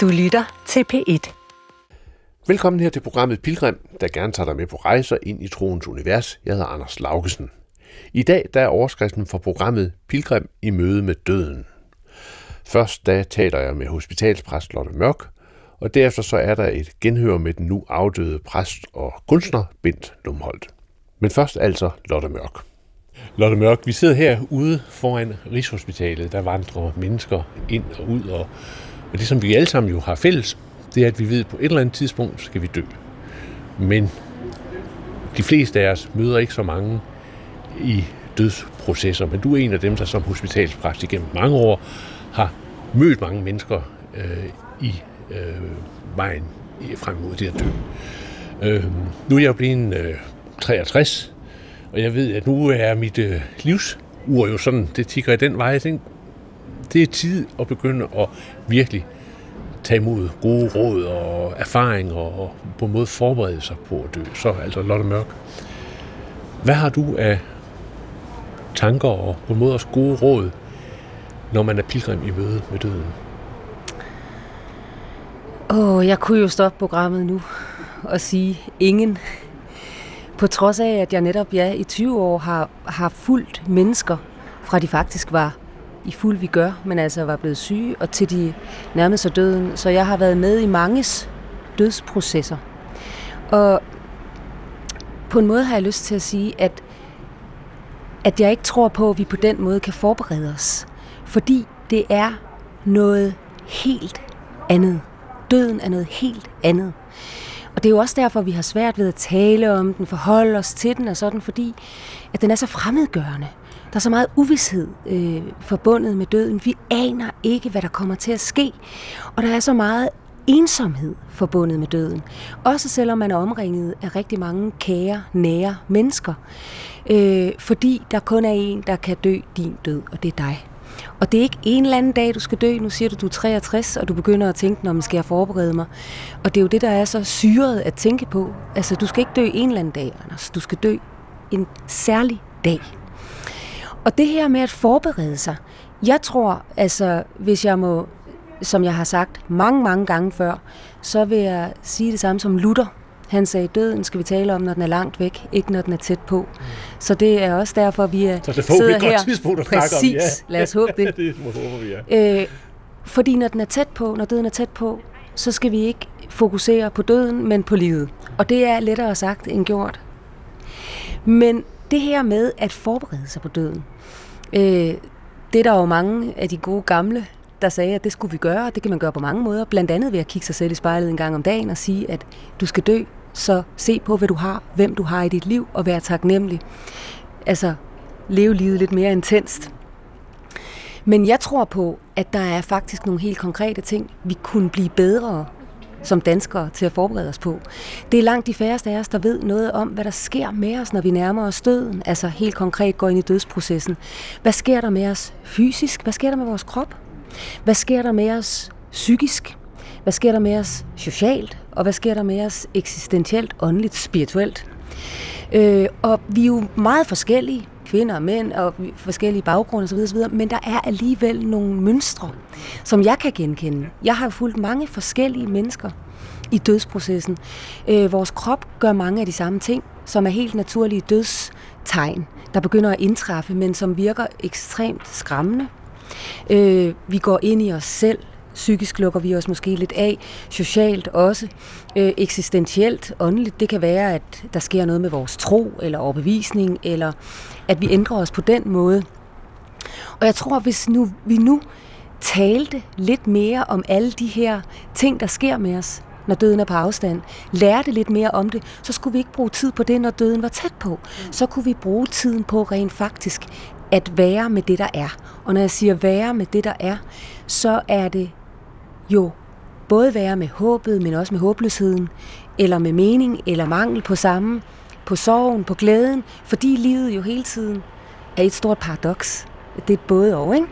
Du lytter til P1. Velkommen her til programmet Pilgrim, der gerne tager dig med på rejser ind i troens univers. Jeg hedder Anders Laugesen. I dag der er overskriften for programmet Pilgrim i møde med døden. Først da taler jeg med hospitalspræst Lotte Mørk, og derefter så er der et genhør med den nu afdøde præst og kunstner Bent Lumholdt. Men først altså Lotte Mørk. Lotte Mørk, vi sidder her ude foran Rigshospitalet. Der vandrer mennesker ind og ud, og, og det som vi alle sammen jo har fælles, det er, at vi ved, at på et eller andet tidspunkt skal vi dø. Men de fleste af os møder ikke så mange i dødsprocesser, men du er en af dem, der som hospitalspræst igennem mange år har mødt mange mennesker øh, i øh, vejen frem mod det at dø. Øh, nu er jeg blevet øh, 63, og jeg ved, at nu er mit øh, livsur jo sådan, det tigger i den vej. Jeg tænkte, det er tid at begynde at virkelig tage imod gode råd og erfaringer og på en måde forberede sig på at dø. Så altså Lotte Mørk. Hvad har du af tanker og på en måde også gode råd, når man er pilgrim i møde med døden? Åh, oh, jeg kunne jo stoppe programmet nu og sige ingen. På trods af, at jeg netop ja, i 20 år har, har fulgt mennesker, fra de faktisk var i fuld vi gør, men altså var blevet syge, og til de nærmede sig døden. Så jeg har været med i manges dødsprocesser. Og på en måde har jeg lyst til at sige, at, at jeg ikke tror på, at vi på den måde kan forberede os. Fordi det er noget helt andet. Døden er noget helt andet. Og det er jo også derfor, vi har svært ved at tale om den, forholde os til den og sådan, fordi at den er så fremmedgørende. Der er så meget uvidshed øh, forbundet med døden. Vi aner ikke, hvad der kommer til at ske. Og der er så meget ensomhed forbundet med døden. Også selvom man er omringet af rigtig mange kære, nære mennesker. Øh, fordi der kun er en, der kan dø din død, og det er dig. Og det er ikke en eller anden dag, du skal dø. Nu siger du, du er 63, og du begynder at tænke, når man skal jeg forberede mig. Og det er jo det, der er så syret at tænke på. Altså, du skal ikke dø en eller anden dag, Anders. Du skal dø en særlig dag. Og det her med at forberede sig, jeg tror, altså, hvis jeg må, som jeg har sagt mange, mange gange før, så vil jeg sige det samme som Luther. Han sagde, døden skal vi tale om, når den er langt væk, ikke når den er tæt på. Mm. Så det er også derfor, vi er så det får vi et godt tidspunkt at Præcis, snakke om. Ja. lad os håbe det. det må håbe vi er. Øh, fordi når den er tæt på, når døden er tæt på, så skal vi ikke fokusere på døden, men på livet. Og det er lettere sagt end gjort. Men det her med at forberede sig på døden, øh, det er der jo mange af de gode gamle, der sagde, at det skulle vi gøre, og det kan man gøre på mange måder. Blandt andet ved at kigge sig selv i spejlet en gang om dagen og sige, at du skal dø, så se på, hvad du har, hvem du har i dit liv, og være taknemmelig. Altså, leve livet lidt mere intenst. Men jeg tror på, at der er faktisk nogle helt konkrete ting, vi kunne blive bedre som danskere til at forberede os på. Det er langt de færreste af os, der ved noget om, hvad der sker med os, når vi nærmer os døden. Altså helt konkret går ind i dødsprocessen. Hvad sker der med os fysisk? Hvad sker der med vores krop? Hvad sker der med os psykisk? Hvad sker der med os socialt? Og hvad sker der med os eksistentielt, åndeligt, spirituelt? Øh, og vi er jo meget forskellige, kvinder og mænd, og forskellige baggrunde osv., osv., men der er alligevel nogle mønstre, som jeg kan genkende. Jeg har fulgt mange forskellige mennesker i dødsprocessen. Øh, vores krop gør mange af de samme ting, som er helt naturlige dødstegn, der begynder at indtræffe, men som virker ekstremt skræmmende. Øh, vi går ind i os selv, Psykisk lukker vi os måske lidt af, socialt også, øh, eksistentielt, åndeligt. Det kan være, at der sker noget med vores tro eller overbevisning, eller at vi ændrer os på den måde. Og jeg tror, hvis nu, vi nu talte lidt mere om alle de her ting, der sker med os, når døden er på afstand, lærte lidt mere om det, så skulle vi ikke bruge tid på det, når døden var tæt på. Så kunne vi bruge tiden på rent faktisk at være med det, der er. Og når jeg siger være med det, der er, så er det jo både være med håbet, men også med håbløsheden, eller med mening, eller mangel på samme, på sorgen, på glæden, fordi livet jo hele tiden er et stort paradoks. Det er både og, ikke?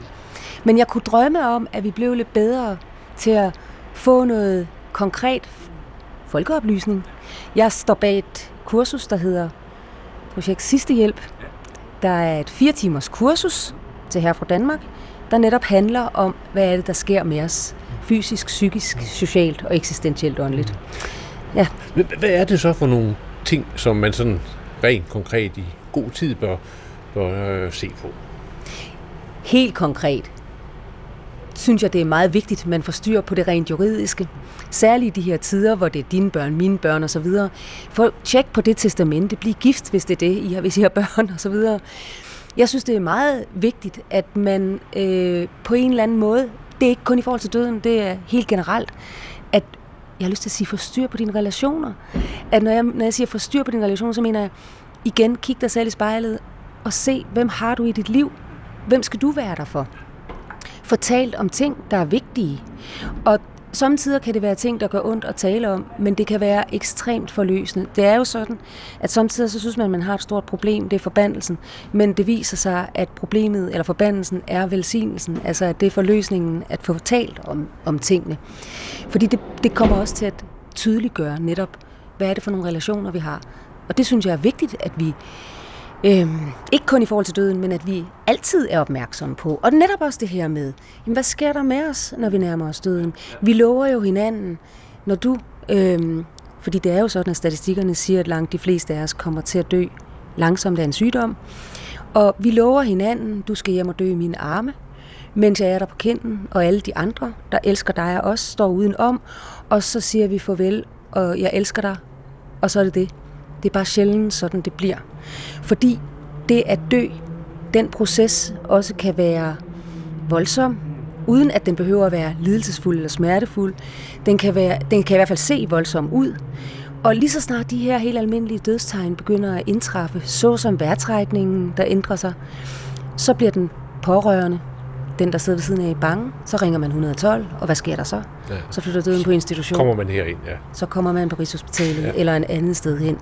Men jeg kunne drømme om, at vi blev lidt bedre til at få noget konkret folkeoplysning. Jeg står bag et kursus, der hedder Projekt Sidste Hjælp. Der er et fire timers kursus til her fra Danmark, der netop handler om, hvad er det, der sker med os fysisk, psykisk, socialt og eksistentielt åndeligt. Ja. Hvad er det så for nogle ting, som man sådan rent konkret i god tid bør, bør øh, se på? Helt konkret synes jeg, det er meget vigtigt, at man får styr på det rent juridiske. Særligt i de her tider, hvor det er dine børn, mine børn osv. For tjek på det testamente. Bliv gift, hvis det er det, I har, hvis I har børn osv. Jeg synes, det er meget vigtigt, at man øh, på en eller anden måde, det er ikke kun i forhold til døden, det er helt generelt, at jeg har lyst til at sige, forstyr på dine relationer. At når jeg, når jeg siger forstyr på dine relationer, så mener jeg, igen, kig dig selv i spejlet og se, hvem har du i dit liv? Hvem skal du være der for? Fortalt om ting, der er vigtige. Og Samtidig kan det være ting, der gør ondt at tale om, men det kan være ekstremt forløsende. Det er jo sådan, at samtidig så synes man, at man har et stort problem, det er forbandelsen, men det viser sig, at problemet eller forbandelsen er velsignelsen, altså at det er forløsningen at få talt om, om tingene. Fordi det, det kommer også til at tydeliggøre netop, hvad er det for nogle relationer, vi har. Og det synes jeg er vigtigt, at vi Øhm, ikke kun i forhold til døden, men at vi altid er opmærksomme på. Og netop også det her med, jamen, hvad sker der med os, når vi nærmer os døden? Vi lover jo hinanden, når du... Øhm, fordi det er jo sådan, at statistikkerne siger, at langt de fleste af os kommer til at dø langsomt af en sygdom. Og vi lover hinanden, du skal hjem og dø i mine arme, mens jeg er der på kinden, og alle de andre, der elsker dig og os, står udenom. Og så siger vi farvel, og jeg elsker dig, og så er det det. Det er bare sjældent sådan, det bliver. Fordi det at dø, den proces også kan være voldsom, uden at den behøver at være lidelsesfuld eller smertefuld. Den kan, være, den kan i hvert fald se voldsom ud. Og lige så snart de her helt almindelige dødstegn begynder at indtræffe, såsom vejrtrækningen, der ændrer sig, så bliver den pårørende, den der sidder ved siden af i bange, så ringer man 112, og hvad sker der så? Ja. Så flytter døden på institution. Kommer man herind, ja. Så kommer man på Rigshospitalet ja. eller en anden sted hen.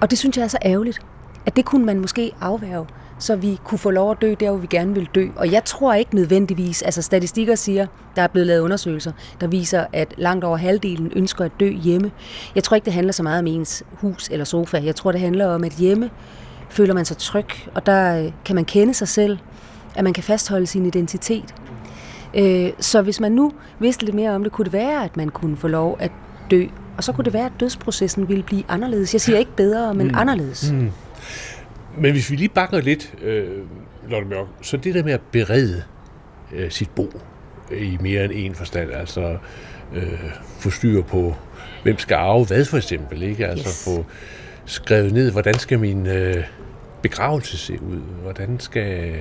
Og det synes jeg er så ærgerligt, at det kunne man måske afværge, så vi kunne få lov at dø der, hvor vi gerne vil dø. Og jeg tror ikke nødvendigvis, altså statistikker siger, der er blevet lavet undersøgelser, der viser, at langt over halvdelen ønsker at dø hjemme. Jeg tror ikke, det handler så meget om ens hus eller sofa. Jeg tror, det handler om, at hjemme føler man sig tryg, og der øh, kan man kende sig selv, at man kan fastholde sin identitet. Øh, så hvis man nu vidste lidt mere om det, kunne det være, at man kunne få lov at dø og så kunne det være, at dødsprocessen ville blive anderledes. Jeg siger ikke bedre, men mm. anderledes. Mm. Men hvis vi lige bakker lidt, øh, Lotte Mørk, så det der med at berede øh, sit bo i mere end en forstand, altså øh, få styr på, hvem skal arve hvad for eksempel, ikke? Altså yes. få skrevet ned, hvordan skal min øh, begravelse se ud, hvordan skal,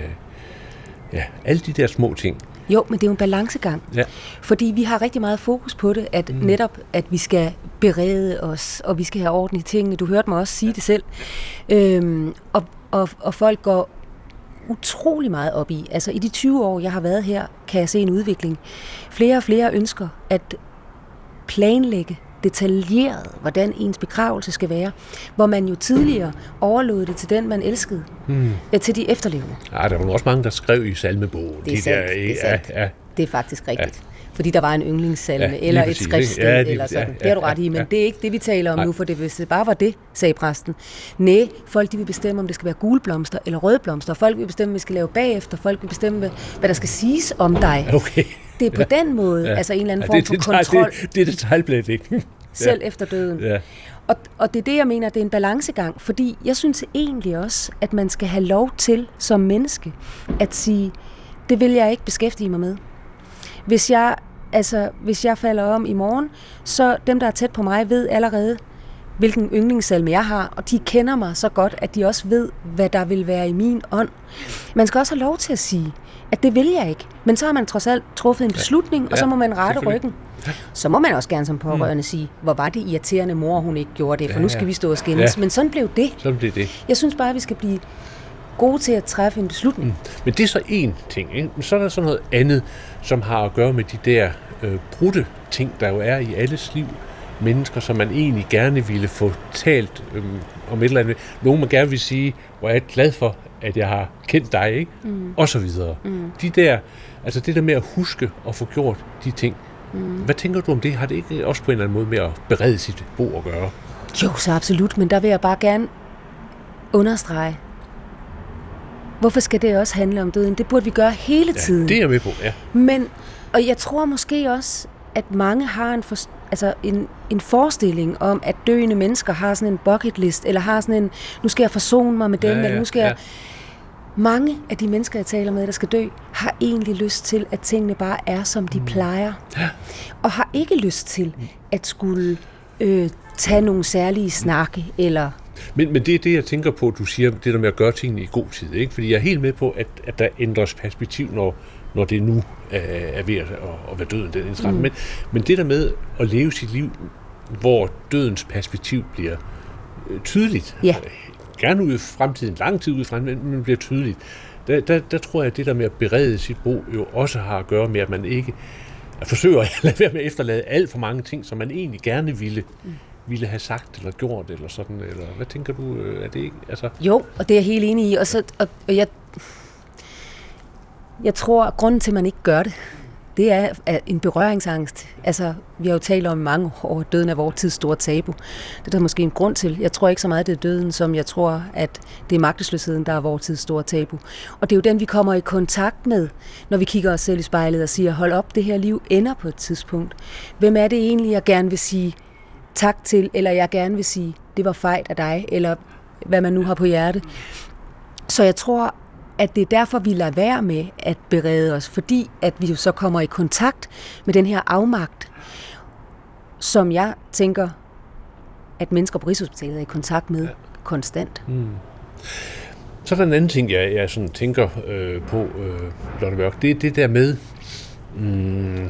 ja, alle de der små ting. Jo, men det er jo en balancegang. Ja. Fordi vi har rigtig meget fokus på det, at mm. netop, at vi skal berede os, og vi skal have orden i tingene. Du hørte mig også sige det selv. Øhm, og, og, og folk går utrolig meget op i. Altså i de 20 år, jeg har været her, kan jeg se en udvikling. Flere og flere ønsker at planlægge detaljeret, hvordan ens begravelse skal være, hvor man jo tidligere overlod det til den, man elskede, hmm. ja, til de efterlevende. Ja, der var også mange, der skrev i salmebogen. Det er de sandt, der, det er sandt. Ja, ja. Det er faktisk rigtigt. Ja. Fordi der var en yndlingssalme, ja, eller et skriftsted, ja, eller sådan. Ja, ja, det har du ret i, men ja. det er ikke det, vi taler om Nej. nu, for det, hvis det bare var det, sagde præsten. Nej, folk de vil bestemme, om det skal være gule blomster eller røde blomster. Folk vil bestemme, hvad vi skal lave bagefter. Folk vil bestemme, hvad der skal siges om dig. Okay. Det er på ja. den måde, ja. altså en eller anden form ja, det, for kontrol. Det, det er detaljblænding. Selv ja. efter døden. Ja. Og, og det er det, jeg mener, det er en balancegang, fordi jeg synes egentlig også, at man skal have lov til som menneske at sige, det vil jeg ikke beskæftige mig med. Hvis jeg, altså, hvis jeg falder om i morgen, så dem, der er tæt på mig, ved allerede, hvilken yndlingssalme jeg har, og de kender mig så godt, at de også ved, hvad der vil være i min ånd. Man skal også have lov til at sige, at det vil jeg ikke. Men så har man trods alt truffet en beslutning, ja. og så må man rette ryggen. Så må man også gerne som pårørende mm. sige, hvor var det irriterende mor, hun ikke gjorde det, for ja, nu skal ja. vi stå og skændes. Ja. Men sådan blev det. Sådan blev det. Jeg synes bare, at vi skal blive gode til at træffe en beslutning. Mm. Men det er så én ting. Ikke? Så er der sådan noget andet, som har at gøre med de der øh, brudte ting, der jo er i alles liv. Mennesker, som man egentlig gerne ville få talt øh, om et eller andet. Nogen man gerne vil sige, hvor jeg er glad for, at jeg har kendt dig, ikke? Mm. Og så videre. Mm. De der, altså det der med at huske og få gjort de ting. Mm. Hvad tænker du om det? Har det ikke også på en eller anden måde med at berede sit bo at gøre? Jo, så absolut, men der vil jeg bare gerne understrege, Hvorfor skal det også handle om døden? Det burde vi gøre hele tiden. Ja, det er jeg med på, ja. Men, og jeg tror måske også, at mange har en, for, altså en, en forestilling om, at døende mennesker har sådan en bucket list, eller har sådan en, nu skal jeg forsone mig med dem, Ja, ja, eller nu skal ja. jeg... Mange af de mennesker, jeg taler med, der skal dø, har egentlig lyst til, at tingene bare er, som de plejer. Og har ikke lyst til at skulle øh, tage nogle særlige snakke, eller... Men, men det er det, jeg tænker på, du siger, det der med at gøre tingene i god tid. Ikke? Fordi jeg er helt med på, at, at der ændres perspektiv, når, når det nu er, er ved at, at være døden, den indtræffen. Mm. Men, men det der med at leve sit liv, hvor dødens perspektiv bliver øh, tydeligt, Ja. Gerne ud i fremtiden, lang tid ud i fremtiden, men bliver tydeligt, der, der, der tror jeg, at det der med at berede sit bo jo også har at gøre med, at man ikke at forsøger at lade være med at efterlade alt for mange ting, som man egentlig gerne ville, ville have sagt eller gjort, eller sådan, eller hvad tænker du, øh, er det ikke, altså, Jo, og det er jeg helt enig i. Og, så, og, og jeg, jeg tror, at grunden til, at man ikke gør det, det er, en berøringsangst. Altså, vi har jo talt om mange år, døden er vores tids store tabu. Det er der måske en grund til. Jeg tror ikke så meget, det er døden, som jeg tror, at det er magtesløsheden, der er vores tids store tabu. Og det er jo den, vi kommer i kontakt med, når vi kigger os selv i spejlet og siger, hold op, det her liv ender på et tidspunkt. Hvem er det egentlig, jeg gerne vil sige tak til, eller jeg gerne vil sige, det var fejl af dig, eller hvad man nu har på hjerte. Så jeg tror, at det er derfor, vi lader være med at berede os, fordi at vi jo så kommer i kontakt med den her afmagt, som jeg tænker, at mennesker på Rigshospitalet er i kontakt med konstant. Så er der en anden ting, jeg, jeg sådan tænker øh, på, øh, Lotte Mørk. Det er det der med, mm,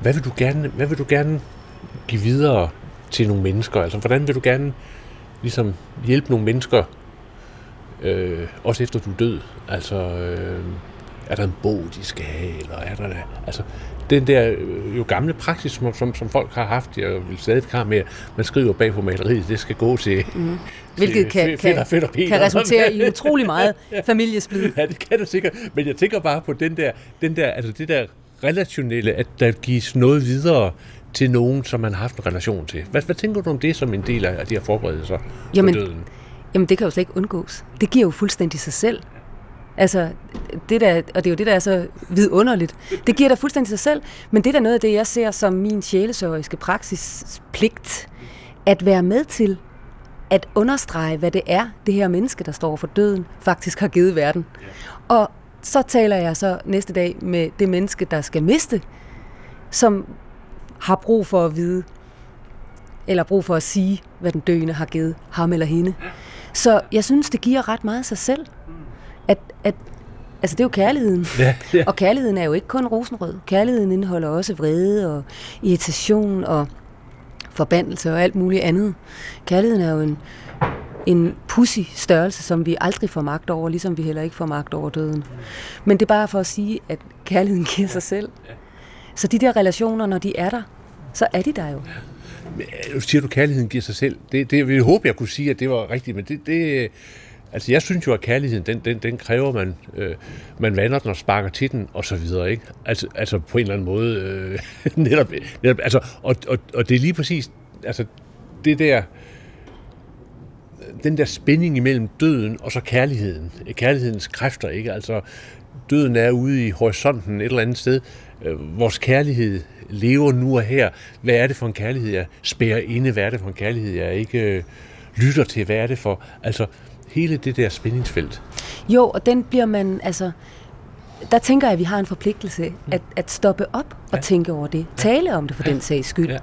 hvad, vil du gerne, hvad vil du gerne give videre til nogle mennesker? Altså, hvordan vil du gerne ligesom, hjælpe nogle mennesker, øh, også efter du er død? Altså, øh, er der en bog, de skal have, eller er der... Altså, den der øh, jo gamle praksis, som, som, som folk har haft, jeg vil stadig have med, man skriver bag på maleriet, det skal gå til... Mm. Hvilket kan, fedt, kan, og fedt og kan resultere i utrolig meget familiesplid. Ja, det kan det sikkert. Men jeg tænker bare på den der, den der, altså det der relationelle, at der gives noget videre til nogen, som man har haft en relation til. Hvad, hvad tænker du om det som en del af de her forberedelser Jamen, døden? Jamen, det kan jo slet ikke undgås. Det giver jo fuldstændig sig selv. Altså, det der, og det er jo det, der er så vidunderligt. Det giver dig fuldstændig sig selv, men det er da noget af det, jeg ser som min sjælesørgeriske praksispligt, at være med til at understrege, hvad det er, det her menneske, der står for døden, faktisk har givet verden. Og så taler jeg så næste dag med det menneske, der skal miste, som har brug for at vide, eller brug for at sige, hvad den døende har givet ham eller hende. Så jeg synes, det giver ret meget sig selv. At, at, altså det er jo kærligheden. Ja, ja. Og kærligheden er jo ikke kun rosenrød. Kærligheden indeholder også vrede og irritation og forbandelse og alt muligt andet. Kærligheden er jo en, en pussy størrelse, som vi aldrig får magt over, ligesom vi heller ikke får magt over døden. Men det er bare for at sige, at kærligheden giver sig selv. Så de der relationer, når de er der, så er de der jo. Øh, nu siger du, at kærligheden giver sig selv. Det, det jeg ville håbe, jeg kunne sige, at det var rigtigt, men det, det altså jeg synes jo, at kærligheden, den, den, den kræver man, øh, man vander den og sparker til den, og så videre, ikke? Altså, altså på en eller anden måde, øh, netop, netop, altså, og, og, og det er lige præcis, altså det der, den der spænding imellem døden og så kærligheden, kærlighedens kræfter, ikke? Altså, døden er ude i horisonten et eller andet sted. Øh, Vores kærlighed lever nu og her. Hvad er det for en kærlighed, jeg spærer inde? Hvad er det for en kærlighed, jeg ikke øh, lytter til? Hvad er det for... Altså, hele det der spændingsfelt. Jo, og den bliver man, altså, der tænker jeg, at vi har en forpligtelse at, at stoppe op og Ja. tænke over det. Tale om det for den sags skyld. Ja.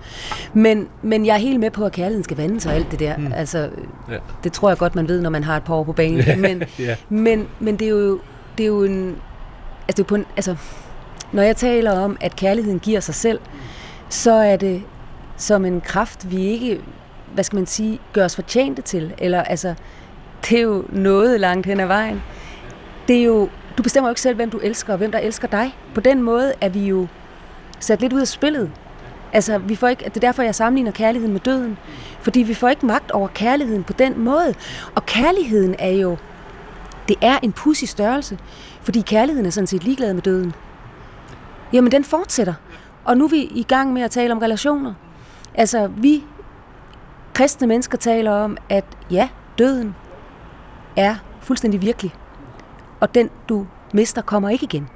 Men, men jeg er helt med på, at kærligheden skal vandes og alt det der. Mm. Altså, Ja. det tror jeg godt, man ved, når man har et par år på banen. Men, ja. men, men det er jo, det er jo en... Altså, det er på en, altså, når jeg taler om, at kærligheden giver sig selv, så er det som en kraft, vi ikke, hvad skal man sige, gør os fortjente til. Eller altså, det er jo noget langt hen ad vejen. Det er jo, du bestemmer jo ikke selv, hvem du elsker, og hvem der elsker dig. På den måde er vi jo sat lidt ud af spillet. Altså, vi får ikke, det er derfor, jeg sammenligner kærligheden med døden. Fordi vi får ikke magt over kærligheden på den måde. Og kærligheden er jo, det er en pussy størrelse. Fordi kærligheden er sådan set ligeglad med døden. Jamen, den fortsætter. Og nu er vi i gang med at tale om relationer. Altså, vi kristne mennesker taler om, at ja, døden er fuldstændig virkelig. Og den, du mister, kommer ikke igen.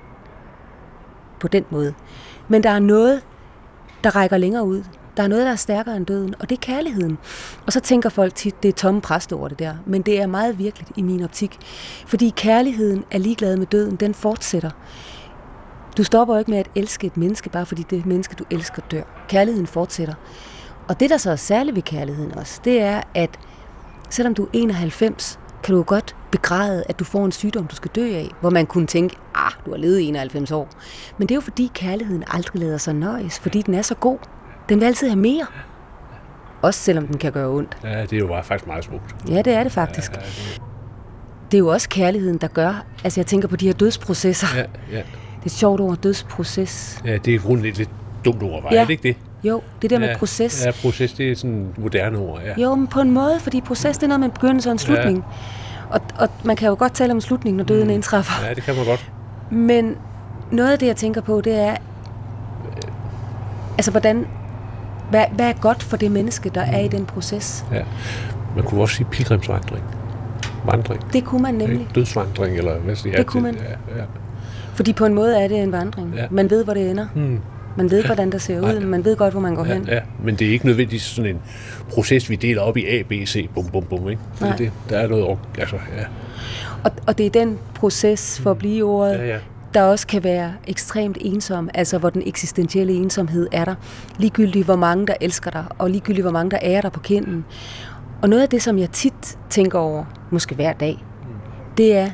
På den måde. Men der er noget, der rækker længere ud. Der er noget, der er stærkere end døden, og det er kærligheden. Og så tænker folk tit, det er tomme præsteord det der. Men det er meget virkeligt i min optik. Fordi kærligheden er ligeglad med døden, den fortsætter. Du stopper jo ikke med at elske et menneske, bare fordi det menneske, du elsker, dør. Kærligheden fortsætter. Og det, der så er særligt ved kærligheden også, det er, at selvom du er 91, kan du godt begræde, at du får en sygdom, du skal dø af, hvor man kunne tænke, ah, du har levet 91 år. Men det er jo fordi kærligheden aldrig lader sig nøjes, fordi den er så god. Den vil altid have mere. Også selvom den kan gøre ondt. Ja, det er jo bare faktisk meget smukt. Ja, det er det faktisk. Ja, det... Det er jo også kærligheden, der gør, altså jeg tænker på de her dødsprocesser. Ja, ja. Det er et sjovt ord, dødsproces. Ja, det er grundlæggende lidt, lidt dumt ord, var Ja. det ikke det? Jo, det der med ja, proces. Ja, proces, det er sådan et moderne ord, ja. Jo, men på en måde, fordi proces det er noget med en begyndelse og en slutning. Og, og man kan jo godt tale om en slutning, når døden mm. indtræffer. Ja, det kan man godt. Men noget af det, jeg tænker på, det er, altså hvordan, hvad, hvad er godt for det menneske, der er i den proces? Ja. Man kunne også sige pilgrimsvandring. Vandring. Det kunne man nemlig. Dødsvandring, eller hvad siger Det kunne man. Ja, ja. Fordi på en måde er det en vandring. Ja. Man ved, hvor det ender. Hmm. Man ved, hvordan det ser ud. Nej. Man ved godt, hvor man går hen. Ja, ja, men det er ikke nødvendigvis sådan en proces, vi deler op i A, B, C, bum, bum, bum, ikke? Det, Nej. det, der er noget, altså, ja, Og, og det er den proces, for at blive ordet, ja, ja. Der også kan være ekstremt ensom, altså hvor den eksistentielle ensomhed er der. Ligegyldigt hvor mange, der elsker dig, og ligegyldigt hvor mange, der ærer dig på kinden. Og noget af det, som jeg tit tænker over, måske hver dag, det er,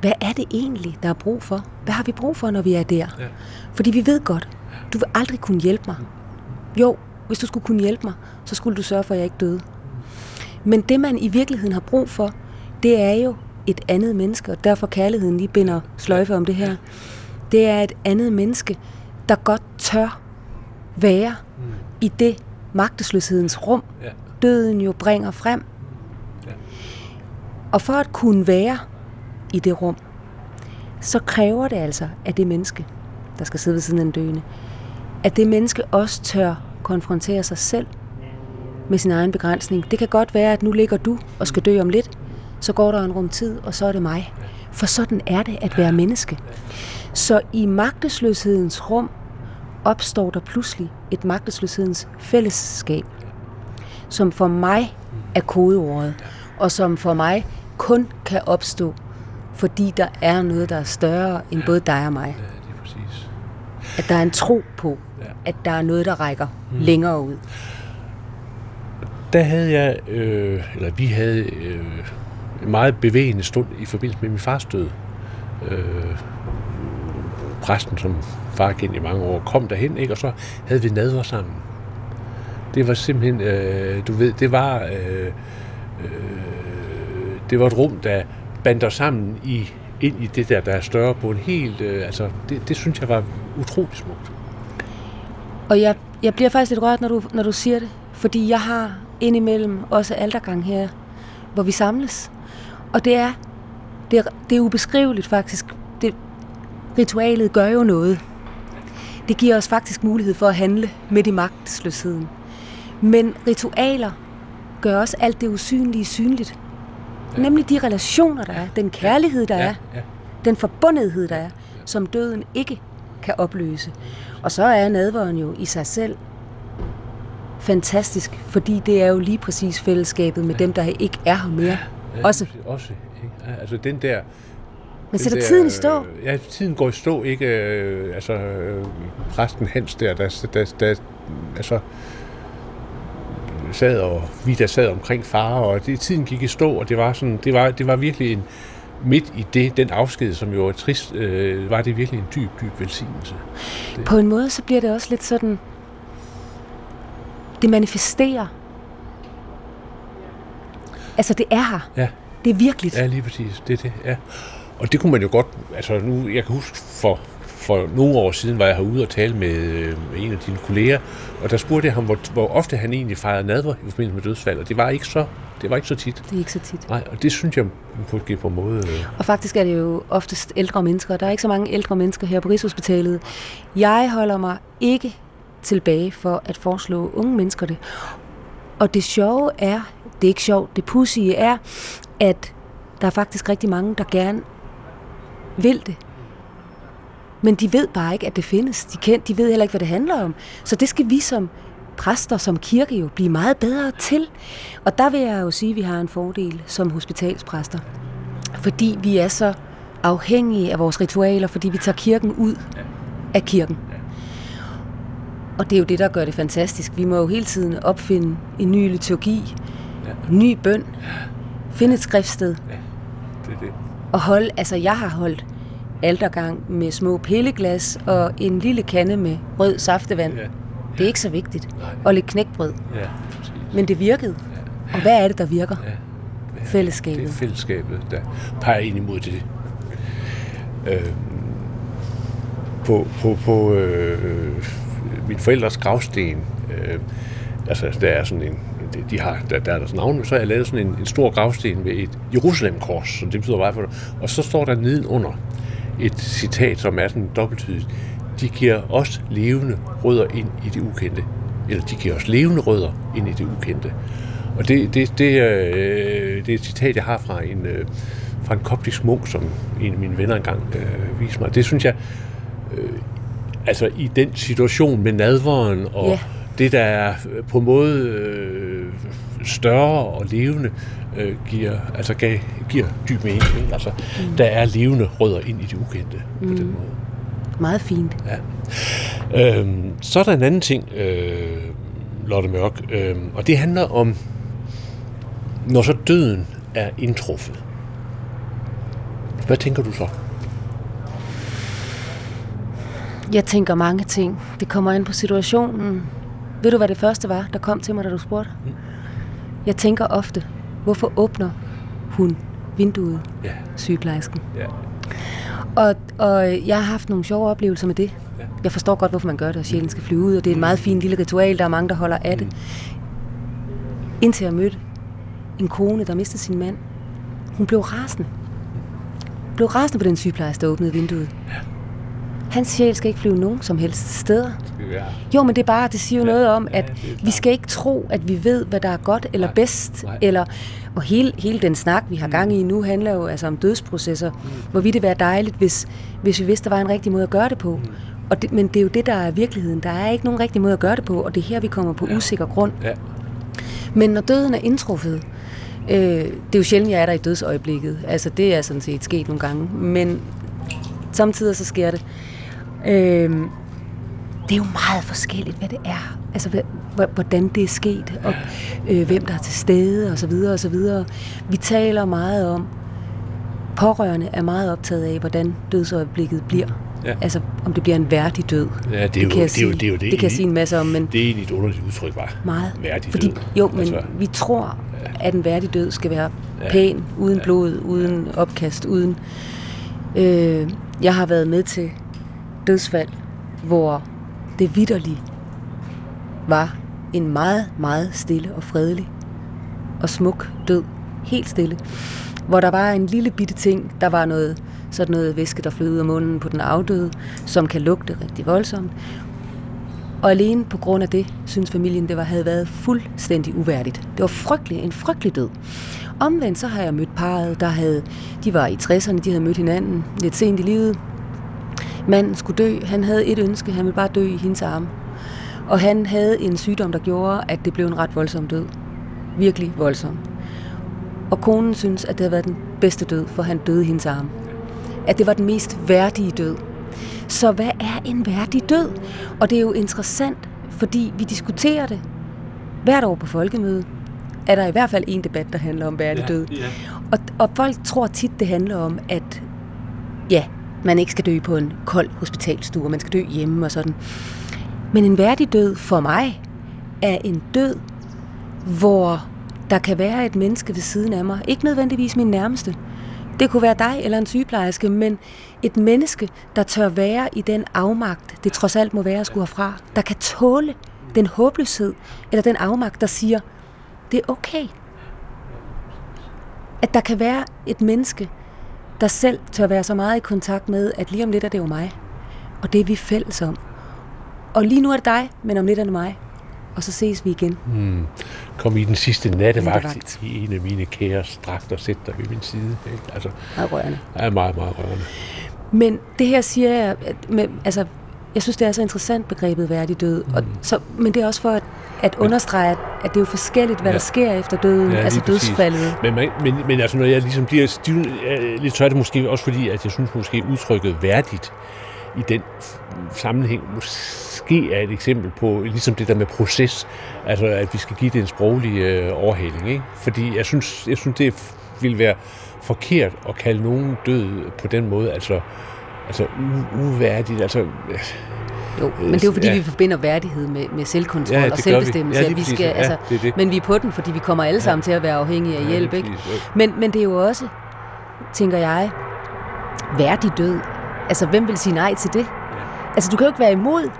hvad er det egentlig, der er brug for? Hvad har vi brug for, når vi er der? Ja. Fordi vi ved godt, du vil aldrig kunne hjælpe mig. Jo, hvis du skulle kunne hjælpe mig, så skulle du sørge for, at jeg ikke døde. Men det, man i virkeligheden har brug for, det er jo et andet menneske, og derfor kærligheden lige binder sløjfe om det her. Det er et andet menneske, der godt tør være i det magtesløshedens rum, Ja. døden jo bringer frem. Ja. Og for at kunne være i det rum, så kræver det altså, at det menneske, der skal sidde ved siden af den døende, at det menneske også tør konfrontere sig selv med sin egen begrænsning. Det kan godt være, at nu ligger du og skal dø om lidt, så går der en rum tid, og så er det mig. For sådan er det at være menneske. Så i magtesløshedens rum opstår der pludselig et magtesløshedens fællesskab, som for mig er kodeordet, og som for mig kun kan opstå, fordi der er noget, der er større end både dig og mig. Ja, det er præcis. At der er en tro på, at der er noget, der rækker længere ud. Der havde jeg, øh, eller vi havde øh, en meget bevægende stund i forbindelse med min fars død. Øh, præsten, som far kendte i mange år, kom derhen, ikke? og så havde vi nadver sammen. Det var simpelthen, øh, du ved, det var, øh, øh, det var et rum, der bandt os sammen i, ind i det der, der er større på en helt, øh, altså, det, det synes jeg var utrolig smukt. Og jeg, jeg bliver faktisk lidt rørt, når du, når du siger det, fordi jeg har indimellem også aldergang her, hvor vi samles. Og det er, det er, det er ubeskriveligt faktisk. Det, ritualet gør jo noget. Det giver os faktisk mulighed for at handle midt i magtesløsheden. Men ritualer gør også alt det usynlige synligt. Ja. Nemlig de relationer, der er, den kærlighed, der ja, er, Ja, den forbundethed, der er, som døden ikke kan opløse. Og så er nadveren jo i sig selv fantastisk, fordi det er jo lige præcis fællesskabet med dem, der ikke er her mere. Ja, Også. Også, ikke? Altså den der... Men sætter der, tiden i stå. øh, Ja, tiden går i stå, ikke? Øh, altså, øh, præsten Hans der, der, der, der altså, sad og vi der sad omkring far, og det, tiden gik i stå, og det var, sådan, det var, det var virkelig en, midt i det, den afsked, som jo er trist, øh, var det virkelig en dyb, dyb velsignelse. På en måde, så bliver det også lidt sådan, det manifesterer. Altså, det er her. Ja. Det er virkeligt. Ja, lige præcis. Det er det, ja. Og det kunne man jo godt, altså nu, jeg kan huske for, for nogle år siden, var jeg herude og tale med øh, en af dine kolleger, og der spurgte jeg ham, hvor, hvor ofte han egentlig fejrede nadver i forbindelse med dødsfald, og det var ikke så, det var ikke så tit. Det er ikke så tit. Nej, og det synes jeg på, på en måde... Øh, Og faktisk er det jo oftest ældre mennesker. Der er ikke så mange ældre mennesker her på Rigshospitalet. Jeg holder mig ikke tilbage for at foreslå unge mennesker det. Og det sjove er, det er ikke sjovt, det pussige er, at Der er faktisk rigtig mange, der gerne vil det. Men de ved bare ikke, at det findes. De, kendt, de ved heller ikke, hvad det handler om. Så det skal vi som præster, som kirke jo blive meget bedre til. Og der vil jeg jo sige, at vi har en fordel som hospitalspræster. Fordi vi er så afhængige af vores ritualer, fordi vi tager kirken ud af kirken. Og det er jo det, der gør det fantastisk. Vi må jo hele tiden opfinde en ny liturgi, en ny bøn, finde et skriftsted. Ja, det er det. Og holde, altså jeg har holdt altergang med små pilleglas og en lille kande med rød saftevand. Ja. Det er ikke så vigtigt. Nej. Og lidt knækbrød. Ja, præcis. Men det virkede. Og hvad er det, der virker? Ja. Det Fællesskabet. er fællesskabet, der peger ind imod det. Øh, på på, på øh, min forældres gravsten, øh, altså der er sådan en, de- har, der, der er deres navn, så har jeg lavet sådan en, en stor gravsten med et Jerusalem-kors, så det betyder bare for Og så står der nedenunder et citat, som er sådan dobbelttydigt. De giver os levende rødder ind i det ukendte. Eller de giver os levende rødder ind i det ukendte. Og det, det, det, øh, det er et citat, jeg har fra en, øh, fra en koptisk munk, som en af mine venner engang øh, viste mig. Det synes jeg, øh, altså i den situation med nadveren og Ja. det, der er på en måde øh, større og levende, øh, giver, altså gav, giver dyb mening. Ikke? Altså, mm. Der er levende rødder ind i det ukendte mm. på den måde. Meget fint. Ja. Øhm, så er der en anden ting, øh, Lotte Mørk, øh, og det handler om, når så døden er indtruffet. Hvad tænker du så? Jeg tænker mange ting. Det kommer an på situationen. Ved du, hvad det første var, der kom til mig, da du spurgte? Jeg tænker ofte, hvorfor åbner hun vinduet, Ja, sygeplejersken? ja, Og, og jeg har haft nogle sjove oplevelser med det. Ja. Jeg forstår godt, hvorfor man gør det, og sjælen skal flyve ud, og det er et meget fint lille ritual, der er mange, der holder af det. Indtil jeg mødte en kone, der mistede sin mand. Hun blev rasende. Blev rasende på den sygeplejerske, der åbnede vinduet. Hans sjæl skal ikke flyve nogen som helst steder. vi. Jo, men det er bare, det siger jo noget om, ja, at er vi skal ikke tro, at vi ved, hvad der er godt eller Nej, bedst. nej. Eller, og hele, hele den snak, vi har gang i nu, handler jo altså om dødsprocesser. Mm. Hvor ville det være dejligt, hvis, hvis vi vidste, der var en rigtig måde at gøre det på. Mm. Og det, men det er jo det, der er virkeligheden. Der er ikke nogen rigtig måde at gøre det på, og det er her, vi kommer på usikker grund. Ja, Men når døden er indtruffet, øh, det er jo sjældent, jeg er der i dødsøjeblikket. Altså, det er sådan set sket nogle gange. Men samtidig så sker det. Øh, det er jo meget forskelligt, hvad det er. Altså, hvordan det er sket, og øh, hvem der er til stede, og så videre, og så videre. Vi taler meget om, pårørende er meget optaget af, hvordan dødsøjeblikket bliver. Ja. Altså, om det bliver en værdig død. ja det, er jo, kan jeg det, er jo, sige. det, er jo det, det kan jeg sige en masse om, men Det er egentlig et underligt udtryk, var. meget. Værdig Fordi, død. Jo, men Altså, vi tror, at en værdig død skal være Ja. pæn, uden blod, uden opkast, uden... Øh, jeg har været med til dødsfald, hvor det vidderligt var en meget, meget stille og fredelig og smuk død. Helt stille. Hvor der var en lille bitte ting, der var noget, sådan noget væske, der flød ud af munden på den afdøde, som kan lugte rigtig voldsomt. Og alene på grund af det, synes familien, det var, havde været fuldstændig uværdigt. Det var frygtelig, en frygtelig død. Omvendt så har jeg mødt parret, der havde, de var i 60'erne, de havde mødt hinanden lidt sent i livet. Manden skulle dø, han havde et ønske, han ville bare dø i hendes arme. Og han havde en sygdom, der gjorde, at det blev en ret voldsom død. Virkelig voldsom. Og konen synes, at det havde været den bedste død, for han døde i hendes arme. At det var den mest værdige død. Så hvad er en værdig død? Og det er jo interessant, fordi vi diskuterer det hvert år på folkemødet. Er der i hvert fald en debat, der handler om værdig død. Ja. Og, og folk tror tit, det handler om, at ja, man ikke skal dø på en kold hospitalstue, man skal dø hjemme og sådan. Men en værdig død for mig er en død, hvor der kan være et menneske ved siden af mig. Ikke nødvendigvis min nærmeste. Det kunne være dig eller en sygeplejerske, men et menneske, der tør være i den afmagt, det trods alt må være at skulle herfra, der kan tåle den håbløshed, eller den afmagt, der siger, det er okay. At der kan være et menneske, der selv tør være så meget i kontakt med, at lige om lidt er det jo mig. Og det er vi fælles om. Og lige nu er det dig, men om lidt er det mig. og så ses vi igen. Hmm. Kom i den sidste nattevagt, Nattevagt. i en af mine kære dragter, sæt dig ved min side. Ikke? Altså, Meget rørende. er meget, meget rørende. Men det her siger jeg, at med, altså, jeg synes, det er så interessant begrebet værdig død. Mm. Og så, men det er også for at, at understrege, at, at det er jo forskelligt, hvad Ja. der sker efter døden, Ja, altså dødsfaldet. Men, man, men, men altså, når jeg ligesom bliver stiv, lidt så er det måske også fordi, at jeg synes måske udtrykket værdigt i den sammenhæng måske er et eksempel på, ligesom det der med proces, altså at vi skal give det en sproglig øh, overhaling, ikke? Fordi jeg synes, jeg synes, det f- vil være forkert at kalde nogen død på den måde, altså, altså u- uværdigt, altså... øh, Jo, men det er jo fordi, Ja. ja. vi forbinder værdighed med, med selvkontrol Ja, ja, og gør vi. selvbestemmelse. Ja, vi skal, Ja, altså, det det. Men vi er på den, fordi vi kommer alle sammen til at være afhængige af hjælp. Ja, Ikke? præcis, jo. Men, men det er jo også, tænker jeg, værdig død. Altså, hvem vil sige nej til det? Altså, du kan jo ikke være imod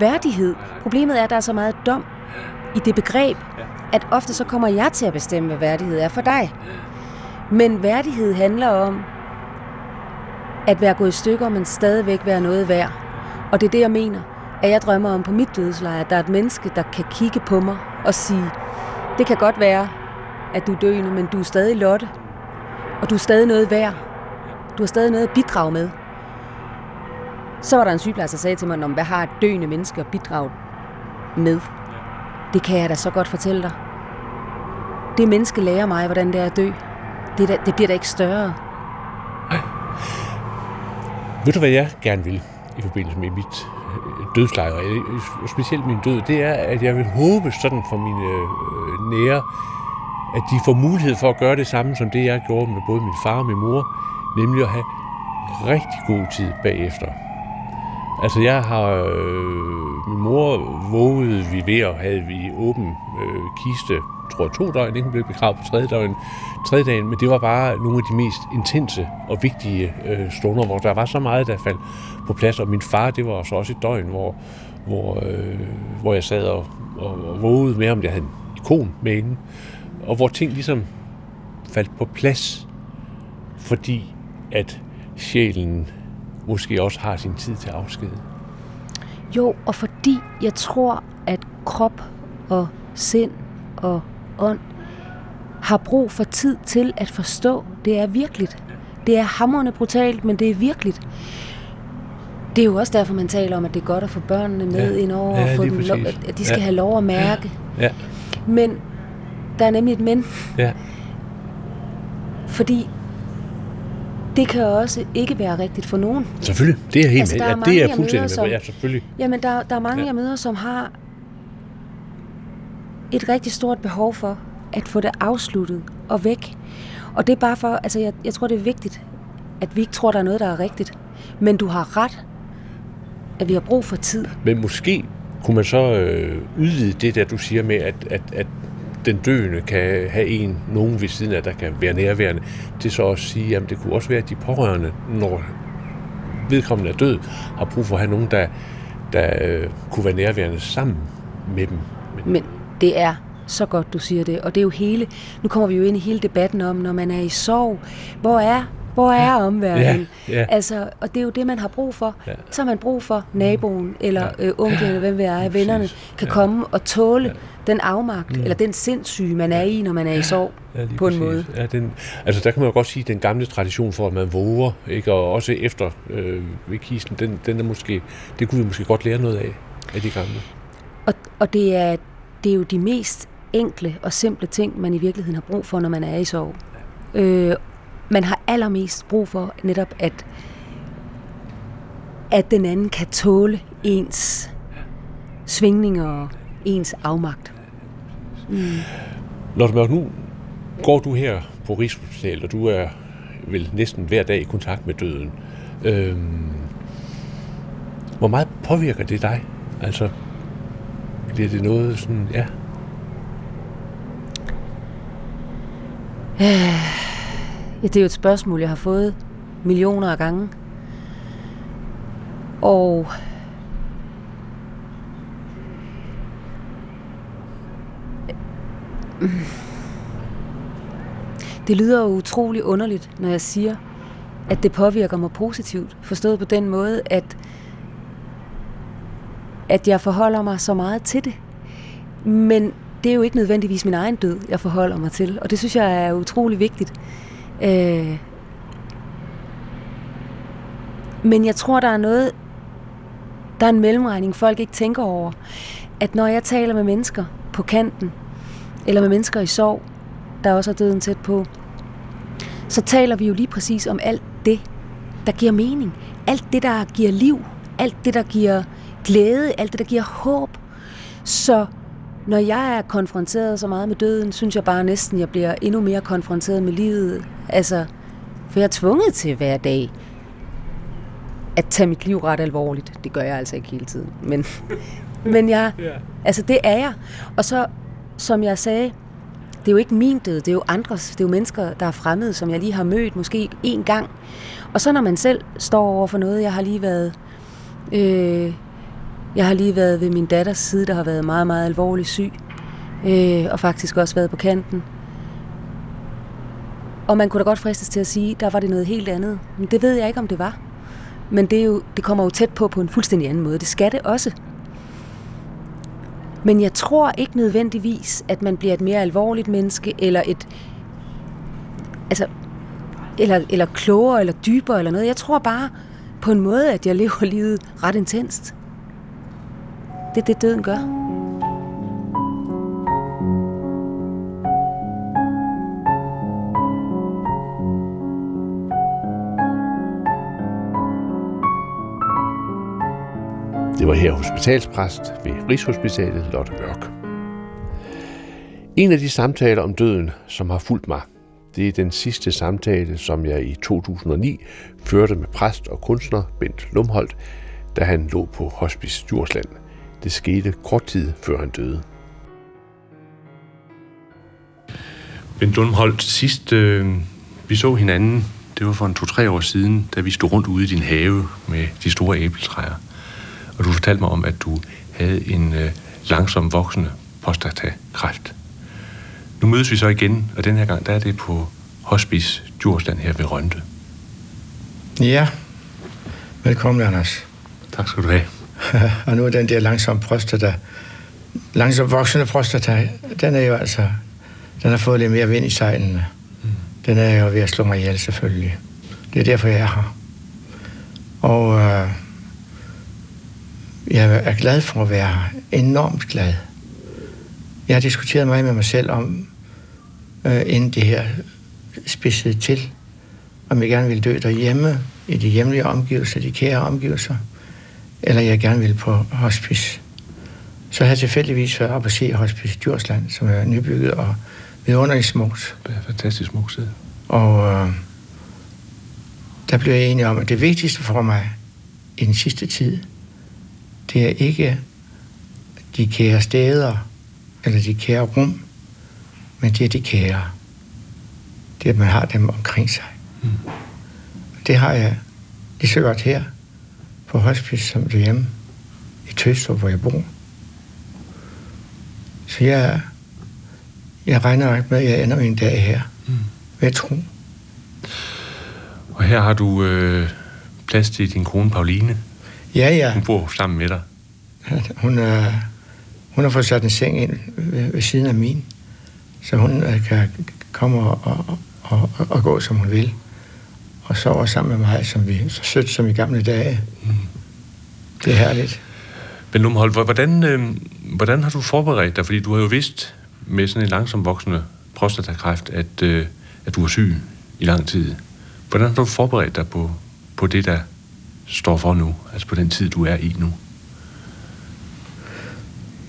værdighed. Problemet er, at der er så meget dom i det begreb, at ofte så kommer jeg til at bestemme, hvad værdighed er for dig. Men værdighed handler om at være gået i stykker, men stadigvæk være noget værd. Og det er det, jeg mener, at jeg drømmer om på mit dødsleje, at der er et menneske, der kan kigge på mig og sige, det kan godt være, at du er døende, men du er stadig Lotte. Og du er stadig noget værd. Du har stadig noget at bidrage med. Så var der en sygeplejerske, der sagde til mig, hvad har et døende menneske at bidrage med? Det kan jeg da så godt fortælle dig. Det menneske lærer mig, hvordan det er at dø. Det, det bliver da ikke større. Ved du, hvad jeg gerne vil i forbindelse med mit øh, dødsleje, og øh, specielt min død, det er, at jeg vil håbe sådan for mine øh, nære, at de får mulighed for at gøre det samme, som det jeg gjorde med både min far og min mor, nemlig at have rigtig god tid bagefter. Altså jeg har, øh, min mor vågede vi ved, og havde vi åben øh, kiste, tror jeg to døgn, ikke? hun blev begravet på tredje døgn, tredje dagen, men det var bare nogle af de mest intense og vigtige øh, stunder, hvor der var så meget, der faldt på plads, og min far, det var så også et døgn, hvor, hvor, øh, hvor jeg sad og, og, og vågede med, om jeg havde en ikon med inde, og hvor ting ligesom faldt på plads, fordi at sjælen måske også har sin tid til afsked. Jo, og fordi jeg tror, at krop og sind og ånd har brug for tid til at forstå, det er virkeligt. Det er hammerende brutalt, men det er virkeligt. Det er jo også derfor, man taler om, at det er godt at få børnene med Ja. ind over, Ja, og få dem lov, at de skal Ja. have lov at mærke. Ja, Men der er nemlig et men, ja, fordi det kan også ikke være rigtigt for nogen. selvfølgelig. Det er helt Altså, med. er Ja, det er fuldstændig møder, med. som- Ja, selvfølgelig. Jamen, der, der er mange, Ja. ja. jeg møder, som har et rigtig stort behov for at få det afsluttet og væk. Og det er bare for, altså jeg, jeg tror, det er vigtigt, at vi ikke tror, der er noget, der er rigtigt. Men du har ret, at vi har brug for tid. Men måske kunne man så øh, udvide det der, du siger med, at, at, at den døende kan have en, nogen ved siden af, der kan være nærværende, til så at sige, at det kunne også være, at de pårørende, når vedkommende er død, har brug for at have nogen, der, der øh, kunne være nærværende sammen med dem. Men, Men det er så godt, du siger det. Og det er jo hele, nu kommer vi jo ind i hele debatten om, når man er i sorg, hvor er, hvor er omverdenen? Ja, ja. Altså, og det er jo det, man har brug for. Ja. Så har man brug for naboen, eller Ja. øh, onklen, eller hvem vi er, Lige vennerne, kan Ja. komme og tåle Ja. den afmagt, eller den sindssyge, man er i, når man er i sorg, Ja, på en måde. Ja, den, altså der kan man jo godt sige, at den gamle tradition for, at man våger, ikke? og også efter øh, ved kisten, den, den er måske, det kunne vi måske godt lære noget af, af de gamle. Og, og det, er, det er jo de mest enkle og simple ting, man i virkeligheden har brug for, når man er i sorg. Øh, man har allermest brug for netop, at, at den anden kan tåle ens svingninger og ens afmagt. Lotte Mørk, nu går du her på Rigshospitalet, og du er vel næsten hver dag i kontakt med døden. Øhm, hvor meget påvirker det dig? Altså, bliver det noget sådan, ja, Ja, det er jo et spørgsmål, jeg har fået millioner af gange. Og det lyder jo utrolig underligt, når jeg siger, at det påvirker mig positivt. Forstået på den måde, at, at jeg forholder mig så meget til det. Men det er jo ikke nødvendigvis min egen død, jeg forholder mig til, og det synes jeg er utrolig vigtigt. Øh, men jeg tror, der er noget, der er en mellemregning, folk ikke tænker over. At når jeg taler med mennesker på kanten, eller med mennesker i sorg, der også er døden tæt på, så taler vi jo lige præcis om alt det, der giver mening. Alt det, der giver liv. Alt det, der giver glæde. Alt det, der giver håb. Så når jeg er konfronteret så meget med døden, synes jeg bare næsten, jeg bliver endnu mere konfronteret med livet. Altså, for jeg er tvunget til hver dag at tage mit liv ret alvorligt. Det gør jeg altså ikke hele tiden. Men, men jeg, altså det er jeg. Og så, som jeg sagde, det er jo ikke min død, det er jo andres, det er jo mennesker, der er fremmede, som jeg lige har mødt måske en gang. Og så når man selv står over for noget, jeg har lige været, øh, jeg har lige været ved min datters side, der har været meget, meget alvorlig syg, øh, og faktisk også været på kanten. Og man kunne da godt fristes til at sige, der var det noget helt andet. Men det ved jeg ikke, om det var. Men det, er jo, det kommer jo tæt på på en fuldstændig anden måde. Det skal det også. Men jeg tror ikke nødvendigvis, at man bliver et mere alvorligt menneske, eller et altså, eller, eller klogere, eller dybere, eller noget. Jeg tror bare på en måde, at jeg lever livet ret intenst. Det er det, døden gør. Det var her hospitalspræst ved Rigshospitalet Lotte Mørk. En af de samtaler om døden, som har fulgt mig, det er den sidste samtale, som jeg i 2009 førte med præst og kunstner Bent Lumholdt, da han lå på Hospice Djursland. Det skete kort tid før han døde. Bent Lumholdt, sidst øh, vi så hinanden, det var for en to-tre år siden, da vi stod rundt ude i din have med de store æbletræer og du fortalte mig om, at du havde en øh, langsom voksende prostatakræft. Nu mødes vi så igen, og den her gang, der er det på Hospice Djursland her ved Rønte. Ja, velkommen, Anders. Tak skal du have. og nu er den der langsom prostata, langsom voksende prostata, den er jo altså, den har fået lidt mere vind i sejlene. Mm. Den er jo ved at slå mig ihjel, selvfølgelig. Det er derfor, jeg er her. Og øh, jeg er glad for at være her. Enormt glad. Jeg har diskuteret meget med mig selv om, øh, inden det her spidsede til, om jeg gerne ville dø derhjemme, i de hjemlige omgivelser, de kære omgivelser, eller jeg gerne ville på hospice. Så har jeg tilfældigvis været op og se Hospice Djursland, som er nybygget og vidunderligt smukt. Det er fantastisk smukt sted. Og øh, der blev jeg enig om, at det vigtigste for mig i den sidste tid, det er ikke de kære steder, eller de kære rum, men det er de kære. Det er, at man har dem omkring sig. Mm. Det har jeg lige så godt her på hospice som hjemme i Tøstrup, hvor jeg bor. Så jeg, jeg regner ikke med, at jeg ender en dag her. Mm. Hvad tro. Og her har du øh, plads til din kone Pauline. Ja, ja. Hun bor sammen med dig. Hun, er, hun har fået sat en seng ind ved, ved siden af min, så hun øh, kan komme og, og, og, og gå, som hun vil. Og sove sammen med mig, som vi, så sødt som i gamle dage. Mm. Det er herligt. Men Lumhold, hvordan, øh, hvordan har du forberedt dig? Fordi du har jo vidst med sådan en langsom voksende prostatakræft, at, øh, at du er syg i lang tid. Hvordan har du forberedt dig på, på det, der står for nu, altså på den tid, du er i nu?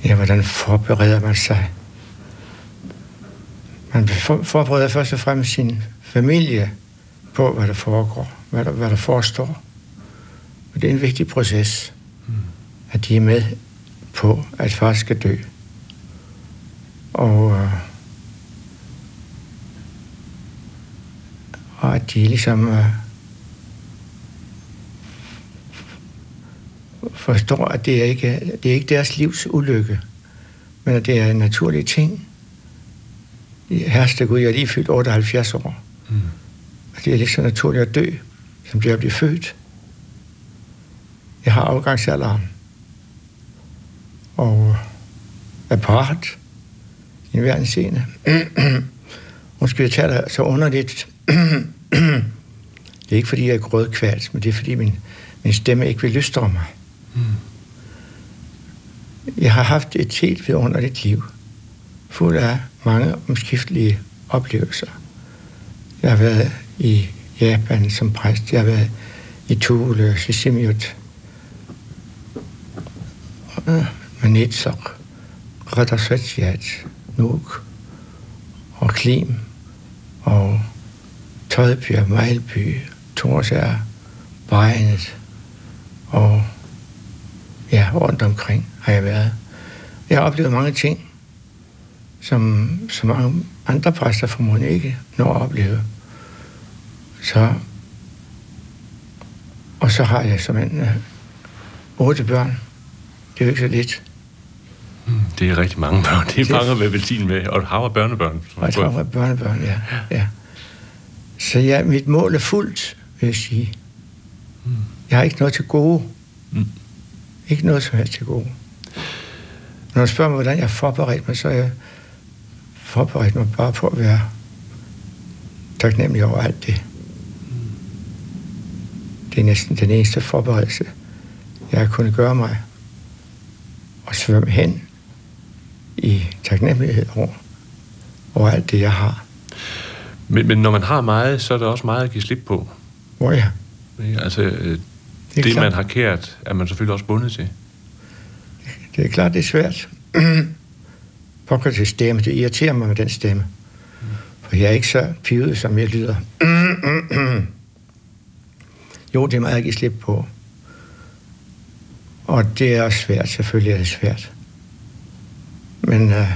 Ja, hvordan forbereder man sig? Man forbereder først og fremmest sin familie på, hvad der foregår, hvad der, hvad der forestår. Og det er en vigtig proces, mm. at de er med på, at far skal dø. Og, øh, og at de ligesom øh, forstår, at det er ikke det er ikke deres livs ulykke, men at det er en naturlig ting. Herste Gud, jeg er lige fyldt 78 år. Mm. Og det er lige så naturligt at dø, som det er at blive født. Jeg har afgangsalderen. Og apparat i en verden scene. Måske jeg taler så underligt. det er ikke, fordi jeg er grødkvalt, men det er, fordi min, min stemme ikke vil lystre mig. Mm. Jeg har haft et helt vidunderligt liv, fuld af mange omskiftelige oplevelser. Jeg har været i Japan som præst, jeg har været i Tule, Sisimiut, Manitsok, Radharsvetsjat, Nuuk og Klim og Tøjby og Mejlby, Torsær, Bregnet og ja, rundt omkring har jeg været. Jeg har oplevet mange ting, som, som mange andre præster formodentlig ikke når at opleve. Så, og så har jeg som en uh, otte børn. Det er jo ikke så lidt. Mm, det er rigtig mange børn. Det er det, mange med velsign med, og har var børnebørn. Og et hav børnebørn, ja. ja. Så ja, mit mål er fuldt, vil jeg sige. Mm. Jeg har ikke noget til gode. Mm. Ikke noget som helst til gode. Når du spørger mig, hvordan jeg har forberedt mig, så er jeg forberedt mig bare på at være taknemmelig over alt det. Det er næsten den eneste forberedelse, jeg har kunnet gøre mig. Og svømme hen i taknemmelighed over, over alt det, jeg har. Men, men når man har meget, så er der også meget at give slip på. Hvor ja. Altså, det, det man har kært, er man selvfølgelig også bundet til. Det er klart, det er svært. Pokker til stemme, det irriterer mig med den stemme. For jeg er ikke så pivet, som jeg lyder. jo, det må jeg give slip på. Og det er også svært, selvfølgelig er det svært. Men øh,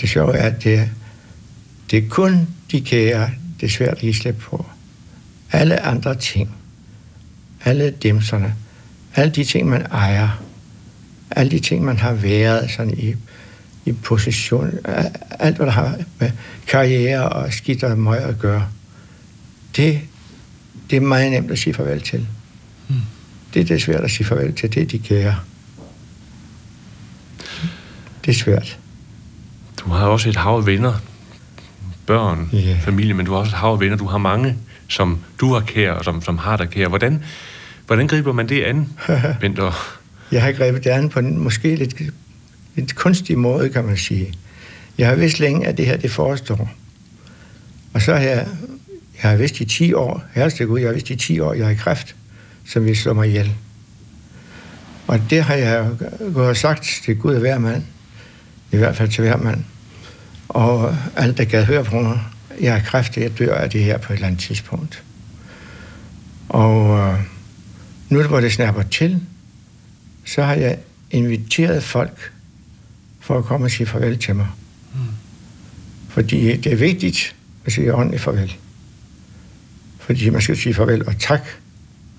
det sjove er, at det, det er kun de kære, det er svært at give slip på. Alle andre ting, alle dimserne, alle de ting, man ejer, alle de ting, man har været sådan i, i position, alt hvad der har med karriere og skidt og møg at gøre, det, det er meget nemt at sige farvel til. Mm. Det er det svært at sige farvel til, det er de kære. Det er svært. Du har også et hav af venner, børn, yeah. familie, men du har også et hav af venner. Du har mange, som du har kære, og som, som har dig kære. Hvordan, hvordan griber man det an, Benter? Jeg har grebet det an på en måske lidt, lidt kunstig måde, kan man sige. Jeg har vidst længe, at det her, det forestår. Og så har jeg, jeg har vidst i 10 år, herreste Gud, jeg har vidst i 10 år, jeg har kræft, som vil slå mig ihjel. Og det har jeg gået og sagt til Gud og hver mand. I hvert fald til hver mand. Og alt, der gad høre på mig, jeg har kræft, jeg dør af det her på et eller andet tidspunkt. Og øh, nu hvor det snapper til, så har jeg inviteret folk for at komme og sige farvel til mig. Mm. Fordi det er vigtigt at sige ordentligt farvel. Fordi man skal sige farvel og tak.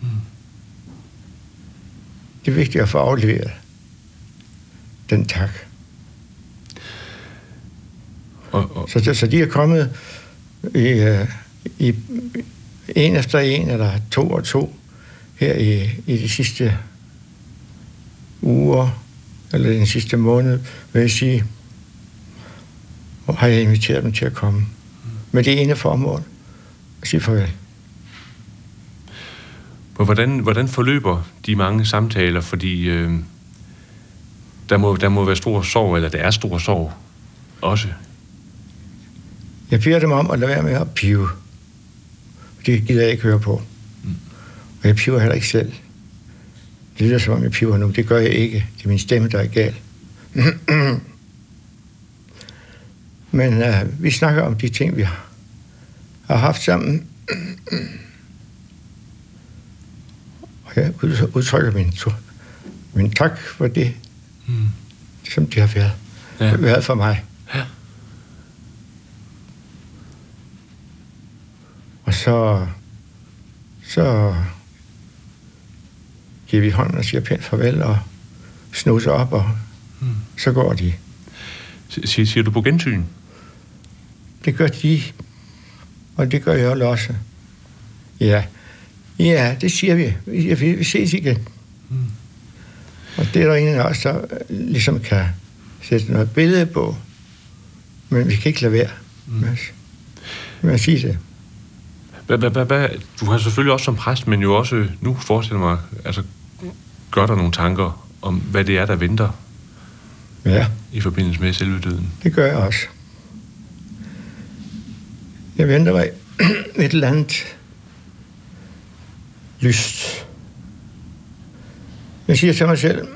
Mm. Det er vigtigt at få afleveret den tak. Og, og... Så, så de er kommet i, uh, i en efter en, eller to og to, her i, i de sidste uger, eller den sidste måned, vil jeg sige, og har jeg inviteret dem til at komme. Med det ene formål, at sige farvel. Hvordan, hvordan forløber de mange samtaler? Fordi øh, der, må, der må være stor sorg, eller der er stor sorg også. Jeg beder dem om at lade være med at pive. Det gider jeg ikke høre på. Mm. Og jeg piver heller ikke selv. Det lyder som om, jeg piver nu. Det gør jeg ikke. Det er min stemme, der er gal. Men uh, vi snakker om de ting, vi har haft sammen. Og jeg udtrykker min, min tak for det, mm. som det har været, ja. været for mig. Ja. Og så, så giver vi hånden og siger pænt farvel og snuser op, og mm. så går de. Siger, siger du på gensyn? Det gør de, og det gør jeg også. Ja, ja det siger vi. Vi, vi ses igen. Mm. Og det er der ingen af os, der ligesom kan sætte noget billede på. Men vi kan ikke lade være med, med at sige det. Du har selvfølgelig også som præst, men jo også nu forestiller mig, altså gør der nogle tanker om, hvad det er, der venter Ja, i forbindelse med selve døden. det gør jeg også. Jeg venter mig et eller andet lyst. Jeg siger til mig selv,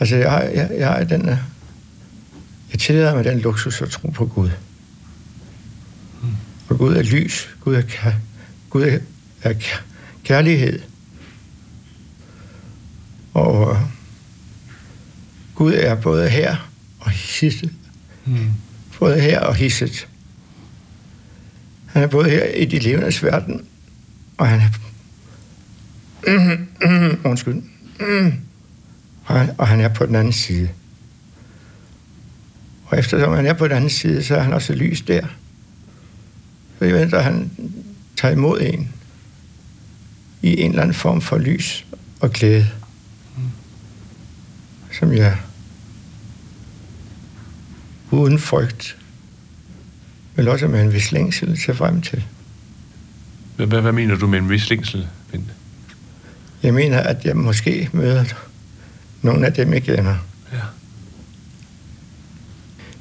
altså jeg, har- jeg, jeg har den, øh, jeg tillader mig den luksus at tro på Gud. Og Gud er lys, Gud er, kær, Gud er, er kær- kærlighed. Og Gud er både her og hisset. Mm. Både her og hisset. Han er både her i de levendes verden, og han er... Undskyld. Og han, og han er på den anden side. Og eftersom han er på den anden side, så er han også lys der. Så jeg venter, at han tager imod en i en eller anden form for lys og glæde, som jeg uden frygt, men også med en vis længsel til frem til. Hvad, hvad, mener du med en vis længsel, Bente? Jeg mener, at jeg måske møder nogle af dem, jeg kender. Ja.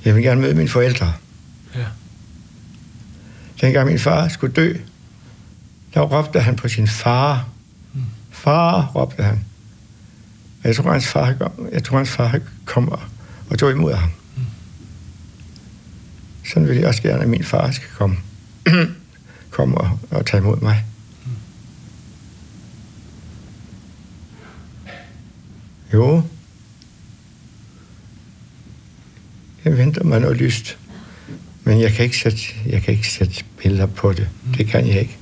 Jeg vil gerne møde mine forældre. Ja. Dengang min far skulle dø, der råbte han på sin far. Far, råbte han. Og jeg tror, hans far kom, jeg tror, hans far kom og, og tog imod ham. Sådan vil jeg også gerne, at min far skal komme, komme og, og tage imod mig. Jo. Jeg venter mig noget lyst. Men jeg kan ikke sætte, jeg kan ikke sætte billeder på det. Det kan jeg ikke.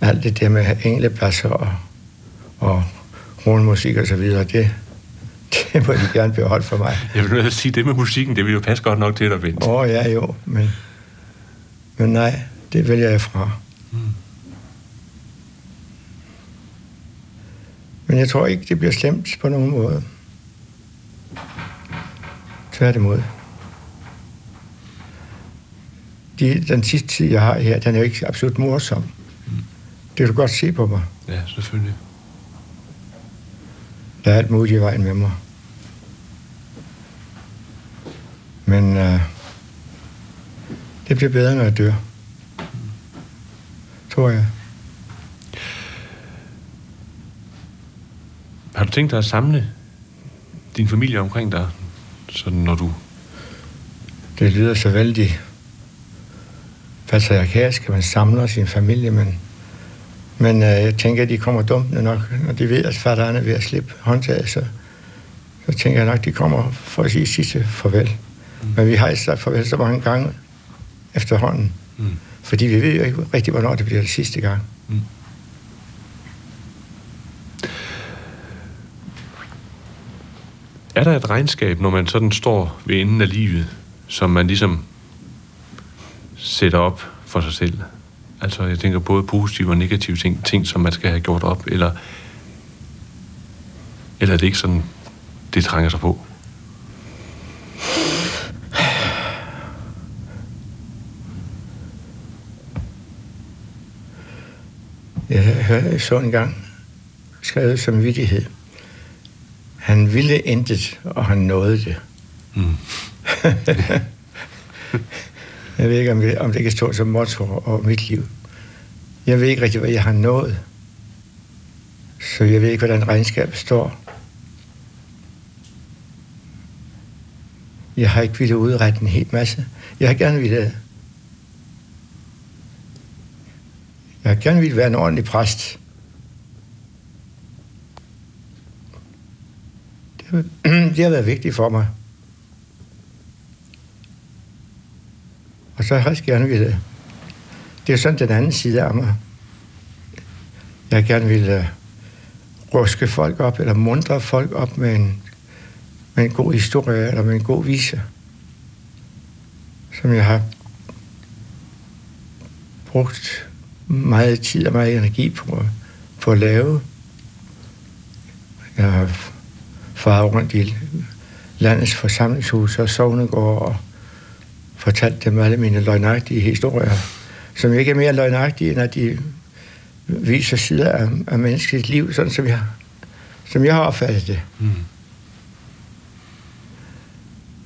Alt det der med englepladser og, og rundmusik og så videre, det, det må de gerne beholde for mig. Jeg vil nu sige, det med musikken, det vil jo passe godt nok til dig, Bente. Åh, oh, ja jo, men, men nej, det vælger jeg fra. Mm. Men jeg tror ikke, det bliver slemt på nogen måde. Tværtimod. De, den sidste tid, jeg har her, den er jo ikke absolut morsom. Det kan du godt se på mig. Ja, selvfølgelig. Der er alt muligt i vejen med mig. Men øh, det bliver bedre, når jeg dør. Tror jeg. Har du tænkt dig at samle din familie omkring dig, sådan når du... Det lyder så vældig patriarkalsk, at man samler sin familie, men, men øh, jeg tænker, at de kommer dumpende nok, når de ved, at faderen er ved at slippe håndtaget, så, så tænker jeg nok, at de kommer for at sige sidste farvel. Mm. Men vi har ikke sagt farvel så mange gange efterhånden, Mm fordi vi ved jo ikke rigtig, hvornår det bliver det sidste gang. Mm. Er der et regnskab, når man sådan står ved enden af livet, som man ligesom sætter op for sig selv? Altså, jeg tænker både positive og negative ting, ting som man skal have gjort op, eller, eller er det ikke sådan, det trænger sig på? Jeg så en gang skrevet som vittighed. Han ville intet, og han nåede det. Mm. Jeg ved ikke, om det, om det kan stå som motto over mit liv. Jeg ved ikke rigtig, hvad jeg har nået. Så jeg ved ikke, hvordan regnskabet står. Jeg har ikke ville udrette en hel masse. Jeg har gerne ville... Jeg har gerne ville være en ordentlig præst. Det har, det har været vigtigt for mig. Og så har jeg også gerne ville... Det er sådan den anden side af mig. Jeg gerne ville øh, ruske folk op, eller mundre folk op med en, med en god historie, eller med en god vise. Som jeg har brugt meget tid og meget energi på, på at lave. Jeg har faret rundt i landets forsamlingshus og sovnegård og fortalt dem alle mine løgnagtige historier, som ikke er mere løgnagtige, end at de viser sider af, af menneskets liv, sådan som jeg, som jeg har opfattet det. Mm.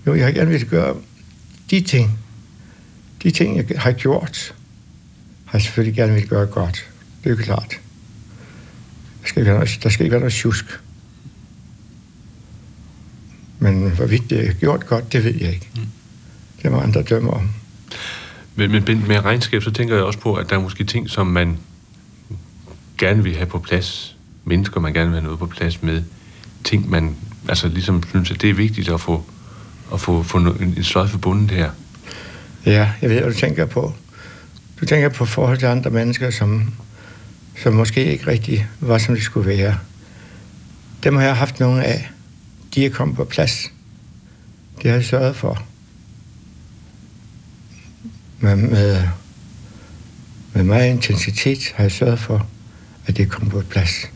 Jo, jeg har gerne vil gøre de ting, de ting, jeg har gjort, jeg selvfølgelig gerne vil gøre godt. Det er jo klart. Der skal ikke være noget, der skal ikke være noget tjusk. Men hvorvidt det er gjort godt, det ved jeg ikke. Mm. Det må andre dømme om. Men, men med regnskab, så tænker jeg også på, at der er måske ting, som man gerne vil have på plads. Mennesker, man gerne vil have noget på plads med. Ting, man altså ligesom synes, at det er vigtigt at få, at få, få en, en sløjfe bundet her. Ja, jeg ved, hvad du tænker på. Du tænker på forhold til andre mennesker, som, som måske ikke rigtig var, som de skulle være. Dem har jeg haft nogle af. De er kommet på plads. Det har jeg sørget for. Med, med, med meget intensitet har jeg sørget for, at det kom på plads.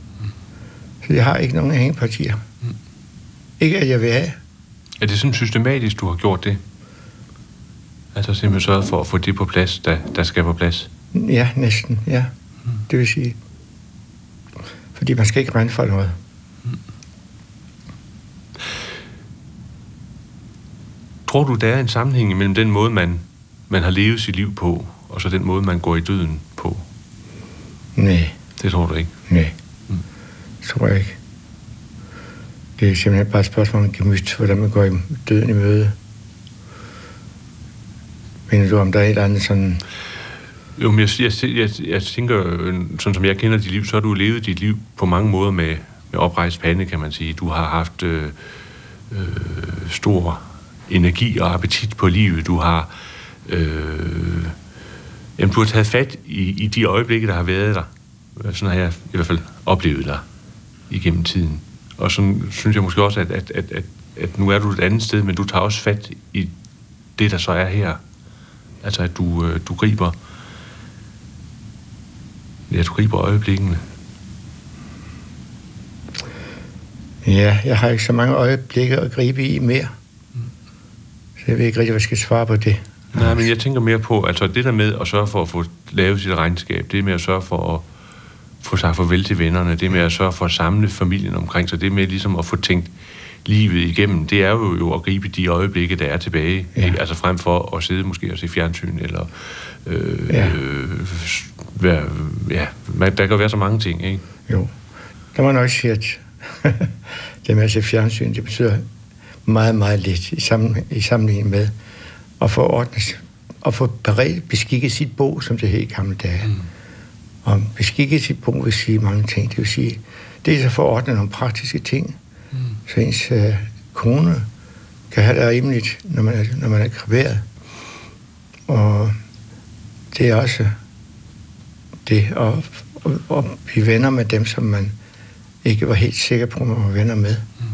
Så jeg har ikke nogen hængepartier. Mm. Ikke at jeg vil have. Er det sådan systematisk, du har gjort det? Altså simpelthen sørget for at få det på plads, der, der skal på plads? Ja, næsten, ja. Mm. Det vil sige, fordi man skal ikke regne for noget. Mm. Tror du, der er en sammenhæng mellem den måde, man, man har levet sit liv på, og så den måde, man går i døden på? Nej. Det tror du ikke? Nej. Mm. Det tror jeg ikke. Det er simpelthen bare et spørgsmål om gemyt, hvordan man går i døden i møde. Mener du, om der er et eller andet sådan... Jo, men jeg, jeg, jeg, jeg tænker, øh, sådan som jeg kender dit liv, så har du levet dit liv på mange måder med, med oprejst pande, kan man sige. Du har haft øh, øh, stor energi og appetit på livet. Du har, øh, jamen, du har taget fat i, i de øjeblikke, der har været der. Sådan har jeg i hvert fald oplevet dig igennem tiden. Og så synes jeg måske også, at, at, at, at, at nu er du et andet sted, men du tager også fat i det, der så er her. Altså, at du, øh, du griber ja, du griber øjeblikkene. Ja, jeg har ikke så mange øjeblikke at gribe i mere. Så jeg ved ikke rigtig, hvad jeg skal svare på det. Nej, men jeg tænker mere på, altså det der med at sørge for at få lavet sit regnskab, det med at sørge for at få sagt farvel til vennerne, det med at sørge for at samle familien omkring sig, det med ligesom at få tænkt livet igennem, det er jo, jo at gribe de øjeblikke, der er tilbage. Ja. Ikke? Altså frem for at sidde måske og se fjernsyn, eller øh, ja. øh, være, ja, der kan være så mange ting, ikke? Jo. Der må nok sige, at det med at se fjernsyn, det betyder meget, meget lidt i, sammen, i sammenligning med at få ordnet, at få beredt, beskikket sit bo, som det hed i gamle dage. Mm. Og beskikket sit bo vil sige mange ting. Det vil sige, det er at få ordnet nogle praktiske ting. Så ens øh, kone kan have det rimeligt, når man er, når man er graveret. Og det er også det at, at, at blive venner med dem, som man ikke var helt sikker på, at man var venner med. Mm.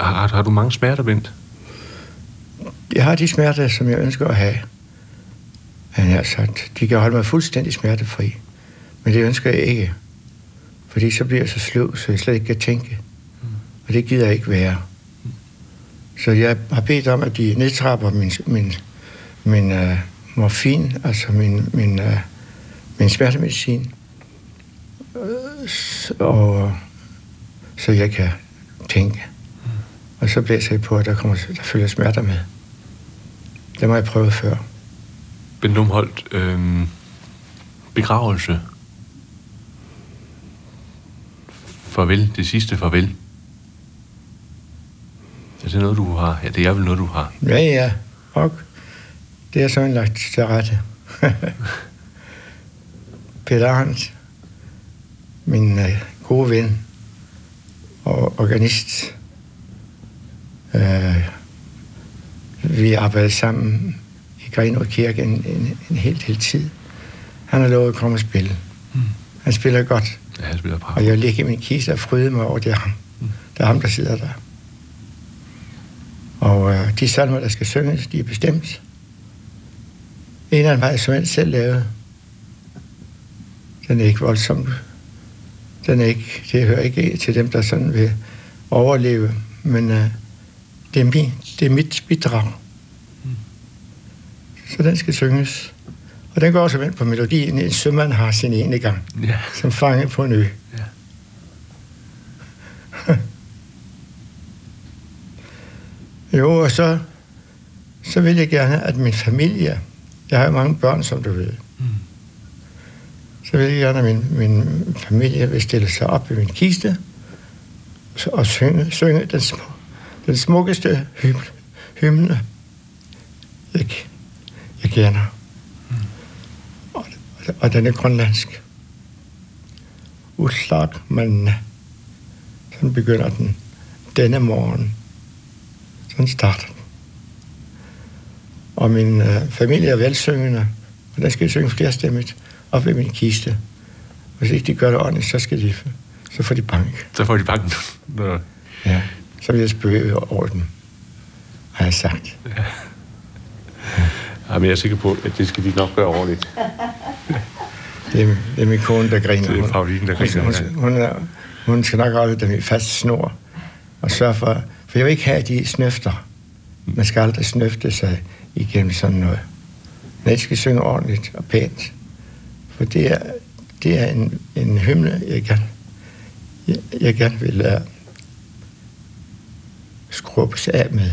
Har, har du mange smerter, Bent? Jeg har de smerter, som jeg ønsker at have. Jeg har sagt, de kan holde mig fuldstændig smertefri. Men det ønsker jeg ikke. Fordi så bliver jeg så sløv, så jeg slet ikke kan tænke. Og det gider jeg ikke være. Så jeg har bedt om, at de nedtrapper min, min, min uh, morfin, altså min, min, uh, min smertemedicin. Og så jeg kan tænke. Og så blæser jeg på, at der, kommer, der følger smerter med. Det må jeg prøve før. Ben Lumholdt, øh, begravelse. Farvel, det sidste farvel. Er det noget, du har? Ja, det er vel noget, du har. Ja, ja. Og det er sådan lagt til rette. Peter Arndt, min uh, gode ven og organist, uh, vi arbejdede sammen i Grenaa Kirke en, en, en helt, helt tid. Han har lovet at komme og spille. Mm. Han spiller godt. Ja, han spiller bra. Og jeg ligger i min kiste og fryder mig over, det er ham. Mm. Det er ham, der sidder der. Og uh, de salmer, der skal synges, de er bestemt. En af dem har jeg selv lavet. Den er ikke voldsomt Den er ikke, det hører ikke til dem, der sådan vil overleve, men uh, det, er min, det er mit bidrag. Så den skal synges. Og den går også vendt på melodien. En sømand har sin ene gang, Ja. som fanget på en ø. Ja. Jo, og så, så vil jeg gerne, at min familie, jeg har jo mange børn, som du ved, Mm. så vil jeg gerne, at min, min familie vil stille sig op i min kiste så- og synge, synge den, sm- den smukkeste hymne, hymne jeg, jeg kender. Og, den er grønlandsk. Uslag manne. Sådan begynder den denne morgen. Sådan starter den. Og min øh, familie er velsyngende, og der skal jeg synge flerstemmigt op ved min kiste. Hvis ikke de gør det ordentligt, så skal de, så får de bank. Så får de banken. Når... Ja. Så vil jeg spøge over dem, har jeg sagt. Jamen, jeg er sikker på, at det skal de nok gøre ordentligt. Det er, det er min kone, der griner. Det er Hun- Pauline, der hun- griner, Hun, hun, er, hun skal nok holde dem i fast snor og sørge for... For jeg vil ikke have, at de snøfter. Man skal aldrig snøfte sig igennem sådan noget. De skal synge ordentligt og pænt. For det er, det er en, en hymne, jeg gerne, jeg, jeg gerne vil uh, skrubbes af med.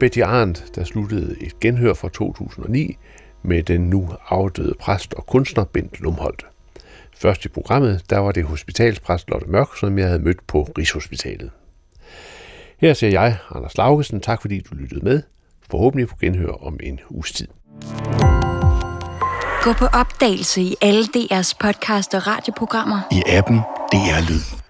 Betty Arndt, der sluttede et genhør fra 2009 med den nu afdøde præst og kunstner Bent Lumholdt. Først i programmet, der var det hospitalspræst Lotte Mørk, som jeg havde mødt på Rigshospitalet. Her siger jeg, Anders Laugesen, tak fordi du lyttede med. Forhåbentlig på genhør om en uges tid. Gå på opdagelse i alle DR's podcast og radioprogrammer. I appen DR Lyd.